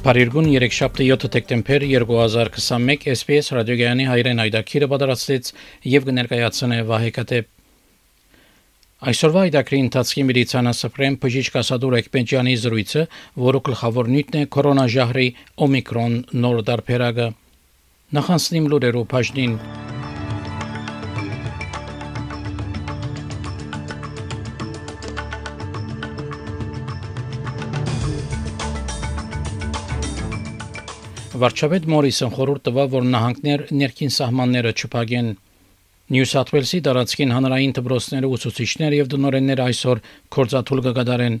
Փարիգուն 3-շաբթի 7 դեկտեմբեր 2021 SPS ռադիոգյանի հայրեն այդակիրը պատրաստեց եւ կներկայացնե Վահեկատե Այսօրվա այդակրի ընթացքի միլիցանասպրեմ բժիշկ Ասադուր Էկպենջյանի զրույցը, որը գլխավոր նյութն է կորոնաժահրի օմիկրոն նոր դարբերակը։ Նախանցնիմ լուրերով բաժնին Վարչապետ Մորիսոն խորհուրդ տվավ, որ նահանգներ ներքին սահմանները չփակեն։ Նյու Սաթ Ուելսի տարածքին հանրային դպրոցները ուսուցիչներ եւ դնորեններ այսօր կորզաթուլ կգադարեն։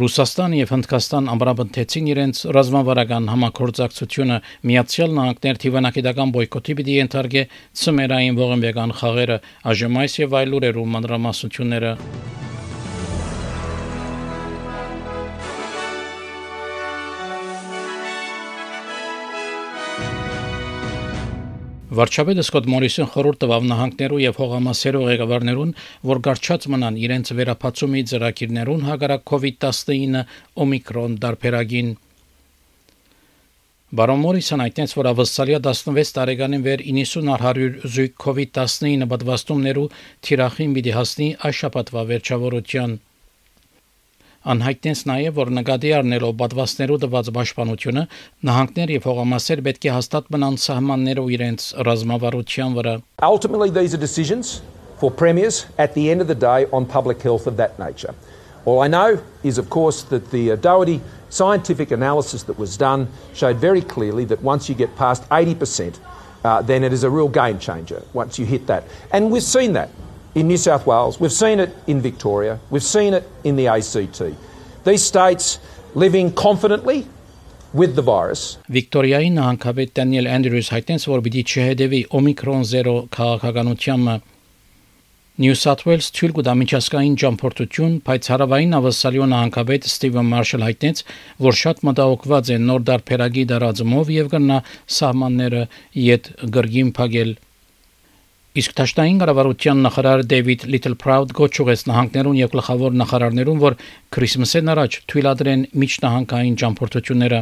Ռուսաստան եւ Հնդկաստան ամբրաբնթեցին իրենց ռազմավարական համակորձակցությունը Միացյալ Նահանգներ թիվանակետական բոյկոտի պիտի ենթարկե ծմերային ողնվեգան խաղերը, ԱԺՄ-ից եւ այլ լուրերում մանրամասնությունները։ Վարչապետը Սկոտ Մորիսոն խորհուրդ տվավ նահանգներու եւ հողամասերու ղեկավարներուն, որ գարչած մնան իրենց վերապացումի ծրագիրներուն հագարակ COVID-19 օմիկրոն դարբերագին։ Բարոն Մորիսոն այդտենց որ ավստալիա 16 տարեկանին վեր 90 100 զույգ COVID-19 պատվաստումներու թիրախին պիտի հասնի այս շաբաթվա վերջավորության։ Անհայտնեց նաև, որ նկատի առնելով պատվաստներու տված պաշտպանությունը, նահանգներ եւ հողամասեր պետք է հաստատ մնան սահմաններով իրենց ռազմավարության վրա։ Ultimately these are decisions for premiers at the end of the day on public health of that nature. All I know is of course that the uh, Doherty scientific analysis that was done showed very clearly that once you get past 80%, uh, then it is a real game changer once you hit that. And we've seen that In New South Wales. We've seen it in Victoria. We've seen it in the ACT. These states living confidently with the virus. Վիկտորիայի նահանգապետ Դանիել Անդրյուս հայտնեց, որ պիտի չհետևի օմիկրոն 0 քաղաքականությանը New South Wales թույլ կտա միջազգային ճամփորդություն, բայց հարավային ավասալիոն նահանգապետ Ստիվեն Մարշալ հայտնեց, որ շատ մտահոգված են նոր դարբերագի դարածումով եւ կնա սահմանները իդ գրգին փակել Իսկ Թաշտային կառավարության նախարար Դեվիդ Littleproud գոչուեց նահանգներուն եւ գլխավոր նախարարներուն, որ Քրիսմասեն առաջ թույլատրեն միջնահանգային ճամփորդությունները։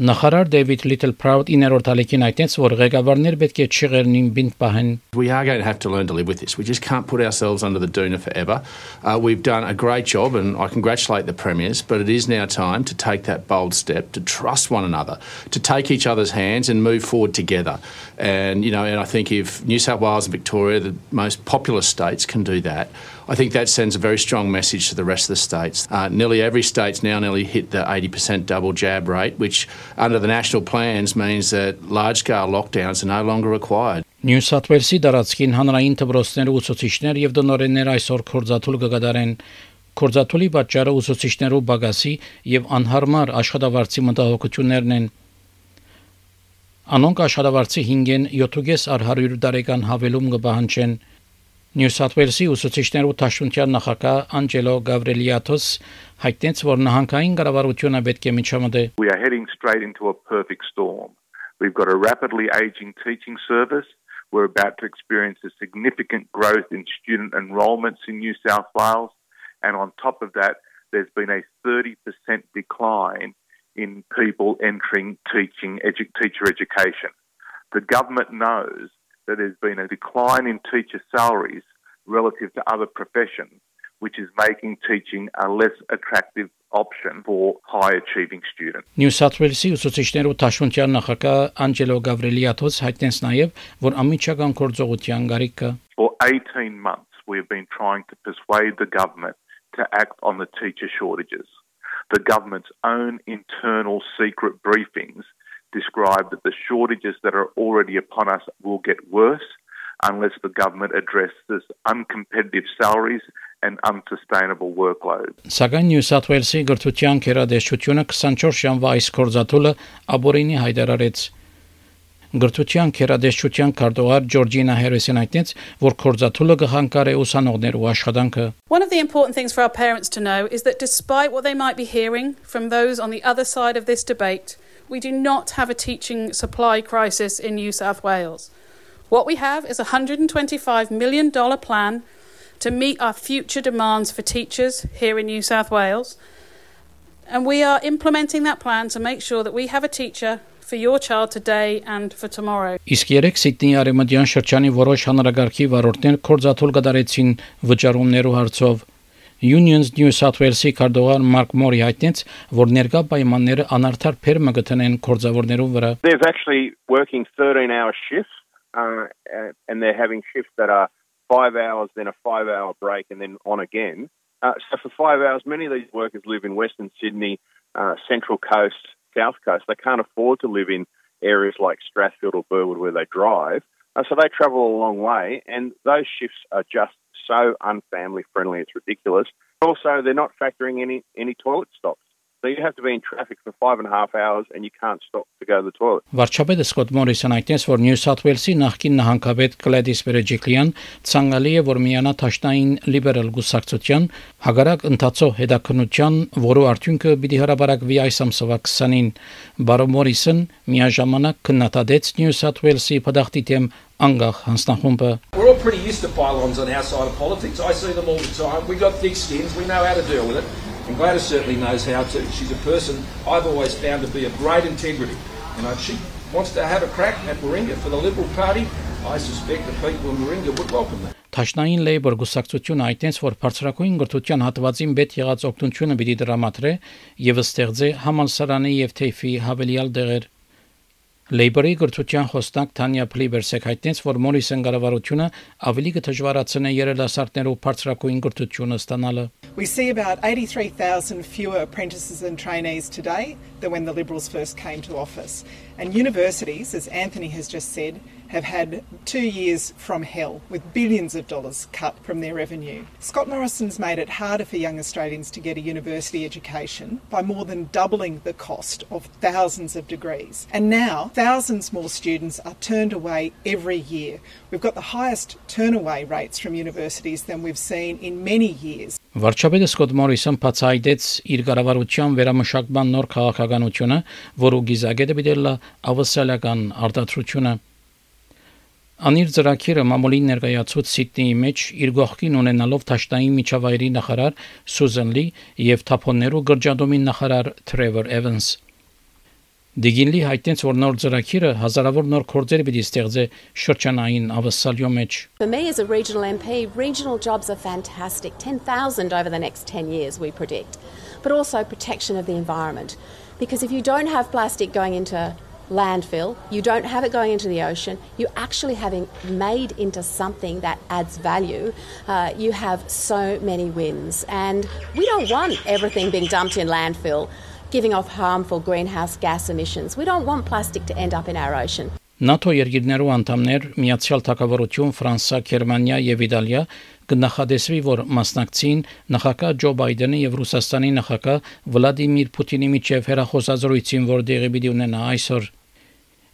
Նախարար Դեվիդ Littleproud իներորդ ալեկին այդտենց որ ղեկավարներ պետք է չեղերնին բինտ պահեն We are going to have to learn to live with this. We just can't put ourselves under the doona forever. Uh, we've done a great job and I congratulate the premiers, but it is now time to take that bold step to trust one another, to take each other's hands and move forward together. And you know, and I think if New South Wales and Victoria, the most populous states can do that, I think that sends a very strong message to the rest of the states. Uh, nearly every state's now nearly hit the 80% double jab rate, which under the national plans means that large scale lockdowns are no longer required. Նյու Սաթ Ուելսի տարածքին հանրային դպրոցները ուսուցիչներ եւ դնորեններ այսօր կորզաթուլ կգադարեն Կորզաթուլի պատճառը ուսուցիչներու բագասի եւ անհարմար աշխատավարձի մտահոգություններն են։ Անոնք աշխատավարձի 5-ին 7.5 առ 100 տարեկան հավելում կբահանջեն։ Նյու Սաթ Ուելսի ուսուցիչներու դաշնության նախագահ Անջելո Գավրելիաթոս հայտնեց, որ նահանգային կառավարությունը պետք է միջամտե։ We are heading straight into a perfect storm. We've got a rapidly aging teaching service. We're about to experience a significant growth in student enrolments in New South Wales. And on top of that, there's been a 30% decline in people entering teaching edu- teacher education. The government knows that there's been a decline in teacher salaries relative to other professions, which is making teaching a less attractive option for high achieving students. Նյու Սաթ Ուելսի ուսուցիչներու դաշնության նախագահ Անջելո Գավրելիաթոս հայտնեց նաև, որ ամիջական գործողության գարիկը For 18 months, we have been trying to persuade the government to act on the teacher shortages. The government's own internal secret briefings describe that the shortages that are already upon us will get worse unless the government addresses uncompetitive salaries and unsustainable workload. Սակայն Նյու Սաթ Ուելսի գրթության քերադեշությունը 24 ժամվա այս կորզաթուլը աբորինի հայտարարեց։ Գրթության քերադեշչության քարտուղար Ջորջինա Հերեսին այդտենց, որ կորզաթուլը կհանկարե ուսանողներու աշխատանքը։ One of the important things for our parents to know is that despite what they might be hearing from those on the other side of this debate, we do not have a teaching supply crisis in New South Wales. What we have is a $125 million plan to meet our future demands for teachers here in New South Wales. And we are implementing that plan to make sure that we have a teacher for your child today and for tomorrow. Իսկ երեք Սիդնեի արևմտյան շրջանի որոշ հանրագարքի վարորդներ կորզաթուլ կդարեցին վճարումներու հարցով։ Unions New South Wales-ի քարտուղար Մարկ Մորի հայտնեց, որ ներկա պայմանները անարդար փերմը գտնեն կորզավորներու վրա։ They're actually working 13-hour shifts, uh, and they're having shifts that are five hours, then a five-hour break, and then on again. Uh, so for five hours, many of these workers live in Western Sydney, uh, Central Coast, South Coast. They can't afford to live in areas like Strathfield or Burwood where they drive. Uh, so they travel a long way, and those shifts are just so unfamily friendly. It's ridiculous. Also, they're not factoring any any toilet stops. So you have to be in traffic for five and a half hours and you can't stop to go to the toilet. Վարչապետը Սկոտ Մորիսոն այդտես որ Նյու Սաթ Ուելսի նախկին նահանգապետ Կլեդիս Բերեջիկլյան ցանկալի է որ միանա Թաշտային լիբերալ գուսակցության հագարակ ընթացող հետաքննության, որը արդյունքը պիտի հրաբարակվի այս ամսվա 20-ին։ Բարո Մորիսոն միաժամանակ քննադատեց Նյու Սաթ Ուելսի փդախտի թեմ անգախ հանձնախումբը pretty used to pylons on our side of politics. I see them all the time. We've got thick skins. We know how to deal with it. And Gladys certainly knows how to. She's a person I've always found to be of great integrity. You know, she wants to have a crack at Moringa for the Liberal Party, I suspect the people of Moringa would welcome that. Թաշնային Labour գուսակցությունը այդտենց որ բարձրակույն գրթության հատվածին բեթ եղած օգնությունը պիտի դրամատրե եւ ստեղծե համալսարանի եւ թեյֆի հավելյալ դեղեր Labour-ի գրթության խոսնակ Թանյա Փլիբերսեկ հայտնեց, որ Մորիսոն կառավարությունը ավելի կդժվարացնե երիտասարդներով բարձրակույն գրթությունը ստանալը։ We see about 83,000 fewer apprentices and trainees today than when the Liberals first came to office. And universities, as Anthony has just said, have had two years from hell with billions of dollars cut from their revenue. Scott Morrison's made it harder for young Australians to get a university education by more than doubling the cost of thousands of degrees. And now thousands more students are turned away every year. We've got the highest turnaway rates from universities than we've seen in many years. Վարչապետը Սկոտ Մորիսոն բացահայտեց իր կառավարության վերամշակման նոր քաղաքականությունը, որը գիզագետը դիտել ավսալական արտադրությունը Անիր ծրագիրը մամուլին ներկայացուց Սիդնեի մեջ իր գողքին ունենալով Թաշտային միջավայրի նախարար Սուզան Լի եւ Թափոններու գրջադոմի նախարար Թրևոր Էվանս Դիգինլի հայտնեց որ նոր ծրագիրը հազարավոր նոր կորձեր պիտի ստեղծե շրջանային ավսալյո մեջ For me as a regional MP, regional jobs are fantastic. 10,000 over the next 10 years we predict. But also protection of the environment. Because if you don't have plastic going into landfill, you don't have it going into the ocean, you actually having made into something that adds value, uh, you have so many wins. And we don't want everything being dumped in landfill, giving off harmful greenhouse gas emissions. We don't want plastic to end up in our ocean. ՆԱՏՕ երկիրներու անդամներ Միացյալ Թագավորություն, Ֆրանսա, Գերմանիա եւ Իտալիա կնախադեсվի, որ մասնակցին նախագահ Ջո Բայդենի եւ Ռուսաստանի նախագահ Վլադիմիր Պուտինի միջև հերախոսազրույցին, որ դեղի պիտի ունենա այսօր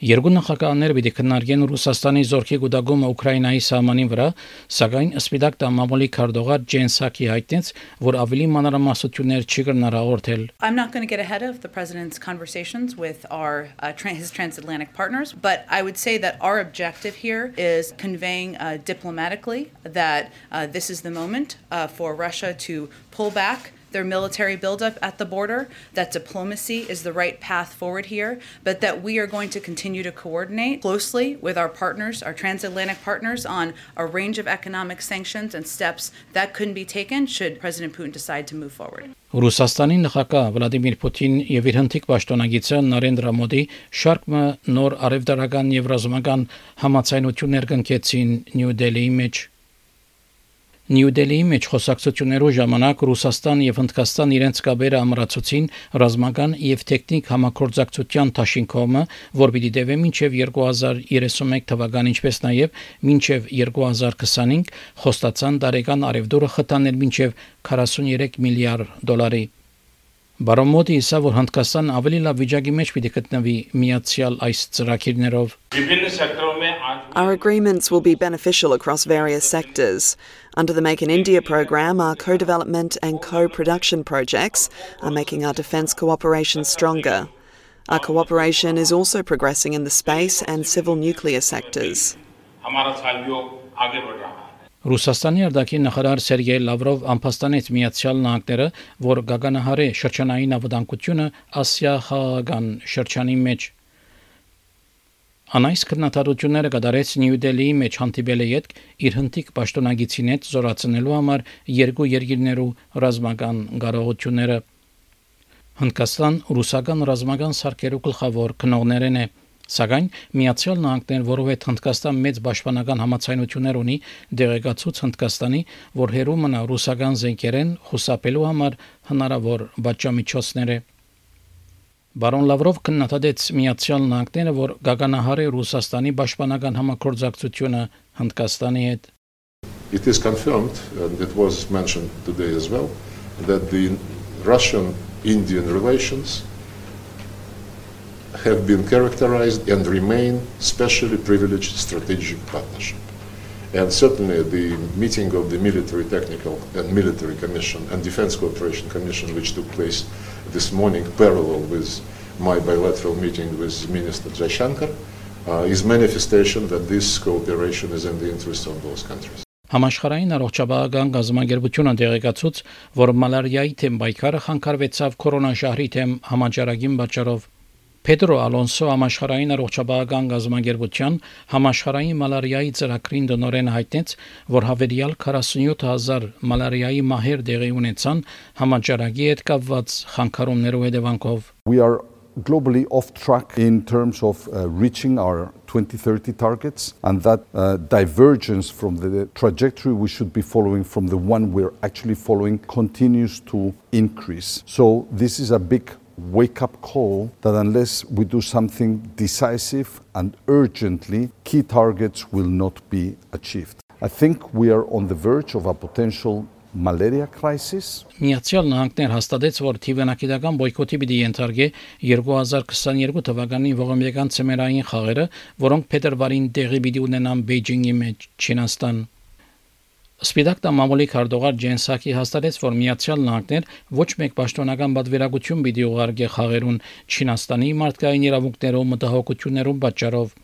Երկու նախագահները պիտի քննարկեն Ռուսաստանի զորքի գուտագումը Ուկրաինայի սահմանին վրա, սակայն Սպիտակ տամամոլի քարտուղար Ջեն Սակի հայտնեց, որ ավելի մանրամասնություններ չի կրնար հաղորդել։ I'm not going to get ahead of the president's conversations with our uh, tra- his transatlantic partners, but I would say that our objective here is conveying uh, diplomatically that uh, this is the moment uh, for Russia to pull back their military buildup at the border, that diplomacy is the right path forward here, but that we are going to continue to coordinate closely with our partners, our transatlantic partners, on a range of economic sanctions and steps that couldn't be taken should President Putin decide to move forward. Ռուսաստանի նախագահ Վլադիմիր Պուտին եւ իր հնդիկ պաշտոնագիծը Նարենդրա Մոդի շարքը նոր արևդարական եւ ռազմական համացայնություններ կնքեցին Նյու Դելիի մեջ Նյու Դելիի մեջ խոսակցություններու ժամանակ Ռուսաստան եւ Հնդկաստան իրենց կապերը ամրացուցին ռազմական եւ տեխնիկ համակորձակցության դաշինքոմը, որ պիտի դեվե մինչեւ 2031 թվական, ինչպես նաեւ մինչեւ 2025 խոստացան դարեկան արևդուրը խթանել մինչեւ 43 միլիարդ դոլարի։ Բարոմոդի իսա որ Հնդկաստան ավելի լավ վիճակի մեջ պիտի գտնվի միացյալ այս ծրագիրներով Our agreements will be beneficial across various sectors. Under the Make in India program, our co development and co production projects are making our defence cooperation stronger. Our cooperation is also progressing in the space and civil nuclear sectors. Ռուսաստանի արտաքին նախարար Սերգեյ Լավրով ամփոստանեց Միացյալ Նահանգները, որ գագանահարե շրջանային ավտանգությունը Ասիա խաղաղան շրջանի մեջ Անայս քննադատությունները կդարեց Նյու Դելիի մեջ հանդիպել է յետ իր հնդիկ պաշտոնագիցին հետ զորացնելու համար երկու երկիրներու ռազմական կարողությունները Հնդկաստան ռուսական ռազմական սարքերու գլխավոր քնողներն է Սակայն Միացյալ Նահանգներ, որովհետև Հնդկաստան մեծ պաշտպանական համացայնություններ ունի, դեղեկացուց Հնդկաստանի, որ հերու մնա ռուսական զենքերեն խուսափելու համար հնարավոր բաժամիջոցներ է։ Բարոն Լավրով քննադատեց Միացյալ Նահանգները, որ գագանահար է Ռուսաստանի պաշտպանական համակորձակցությունը Հնդկաստանի հետ։ It is confirmed and it was mentioned today as well that the Russian Indian relations have been characterized and remain specially privileged strategic partnership. And certainly the meeting of the Military Technical and Military Commission and Defense Cooperation Commission, which took place this morning parallel with my bilateral meeting with Minister Jaishankar, uh, is manifestation that this cooperation is in the interest of both countries. Համաշխարհային առողջապահական գազամագերբությունը դեղեկացուց, որ մալարիայի թեմ պայքարը խանգարվեցավ կորոնաշահրի թեմ համաճարակին պատճառով Պետրո Ալոնսո համաշխարհային առողջապահական գազամագերբության համաշխարհային մալարիայի ծրագրին դնորեն հայտնեց, որ հավերյալ 47000 մալարիայի մահեր դեղի ունեցան համաճարակի հետ կապված խանգարումներով հետևանքով։ We are globally off track in terms of uh, reaching our 2030 targets and that uh, divergence from the trajectory we should be following from the one we're actually following continues to increase. So this is a big wake up call that unless we do something decisive and urgently, key targets will not be achieved. I think we are on the verge of a potential malaria crisis Միացյալ Նահանգներ հաստատեց, որ թիվանակիտական բոյկոտի պիտի ենթարկե 2022 թվականի ողոմյական ցեմերային խաղերը, որոնք փետրվարին տեղի պիտի ունենան Բեյջինգի մեջ Չինաստան։ Սպիտակ տամամոլի քարտուղար Ջենսակի հաստատեց, որ Միացյալ Նահանգներ ոչ մեկ պաշտոնական պատվիրակություն պիտի ուղարկի խաղերուն Չինաստանի մարդկային իրավունքներով մտահոգություններում պատճառով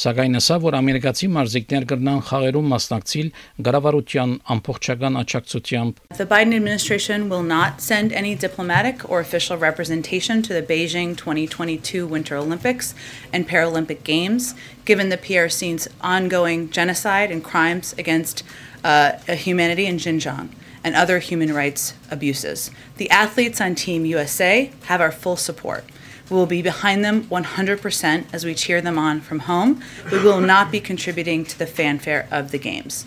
Սակայն ասա, որ ամերիկացի մարզիկներ կրնան խաղերում մասնակցել գարավարության ամբողջական աջակցությամբ The Biden administration will not send any diplomatic or official representation to the Beijing 2022 Winter Olympics and Paralympic Games given the PRC's ongoing genocide and crimes against uh, humanity in Xinjiang and other human rights abuses. The athletes on Team USA have our full support. We will be behind them 100% as we cheer them on from home. We will not be contributing to the fanfare of the games.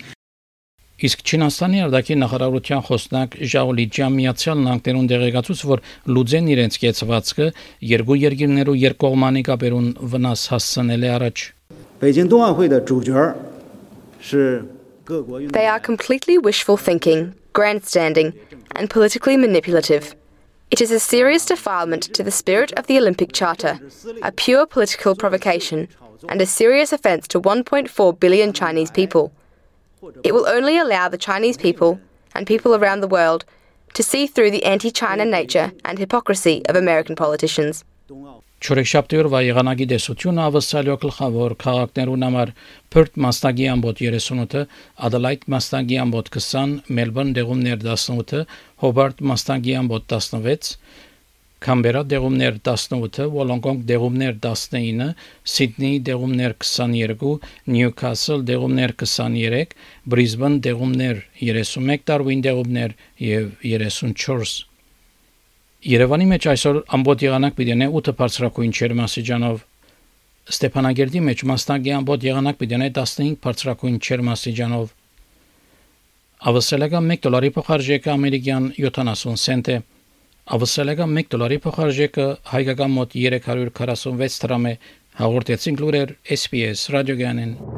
Իսկ Չինաստանի արտաքին նախարարության խոսնակ Ժաոլիջյան Միացյալ Նահանգներուն դեղեկացուց, որ լուծեն իրենց կեցվածքը երկու երկիրներու երկկողմանի կապերուն վնաս հասցնել է առաջ։ They are completely wishful thinking, grandstanding, and politically manipulative. It is a serious defilement to the spirit of the Olympic Charter, a pure political provocation, and a serious offence to 1.4 billion Chinese people. It will only allow the Chinese people and people around the world to see through the anti China nature and hypocrisy of American politicians. Չորեքշաբթի օրվա եղանակի դեսությունը ավսալյո գլխավոր քաղաքներուն համար Perth մասնագի ամբոտ 38-ը, Adelaide մասնագի ամբոտ 20, Melbourne դեղումներ 18-ը, Hobart մասնագի ամբոտ 16, Կամբերա դեղումներ 18, Wollongong դեղումներ 19, Սիդնեի դեղումներ 22, Նյուքասլ դեղումներ 23, Բրիզբեն դեղումներ 31, Darwin դեղումներ եւ 34 Երևանի մեջ այսօր ամբողջ եղանակ պիտի ունենա 8 բարձրակույն չերմասիջանով Ստեփանագերդի մեջ մասնագի ամբողջ եղանակ պիտի ունենա 15 բարձրակույն չերմասիջանով Ավսալական 1 դոլարի փոխարժեքը ամերիկյան 70 سنت է Ավսալական 1 դոլարի փոխարժեքը հայկական մոտ 346 դրամ է հաղորդեցին լուրեր SPS ռադիոգանեն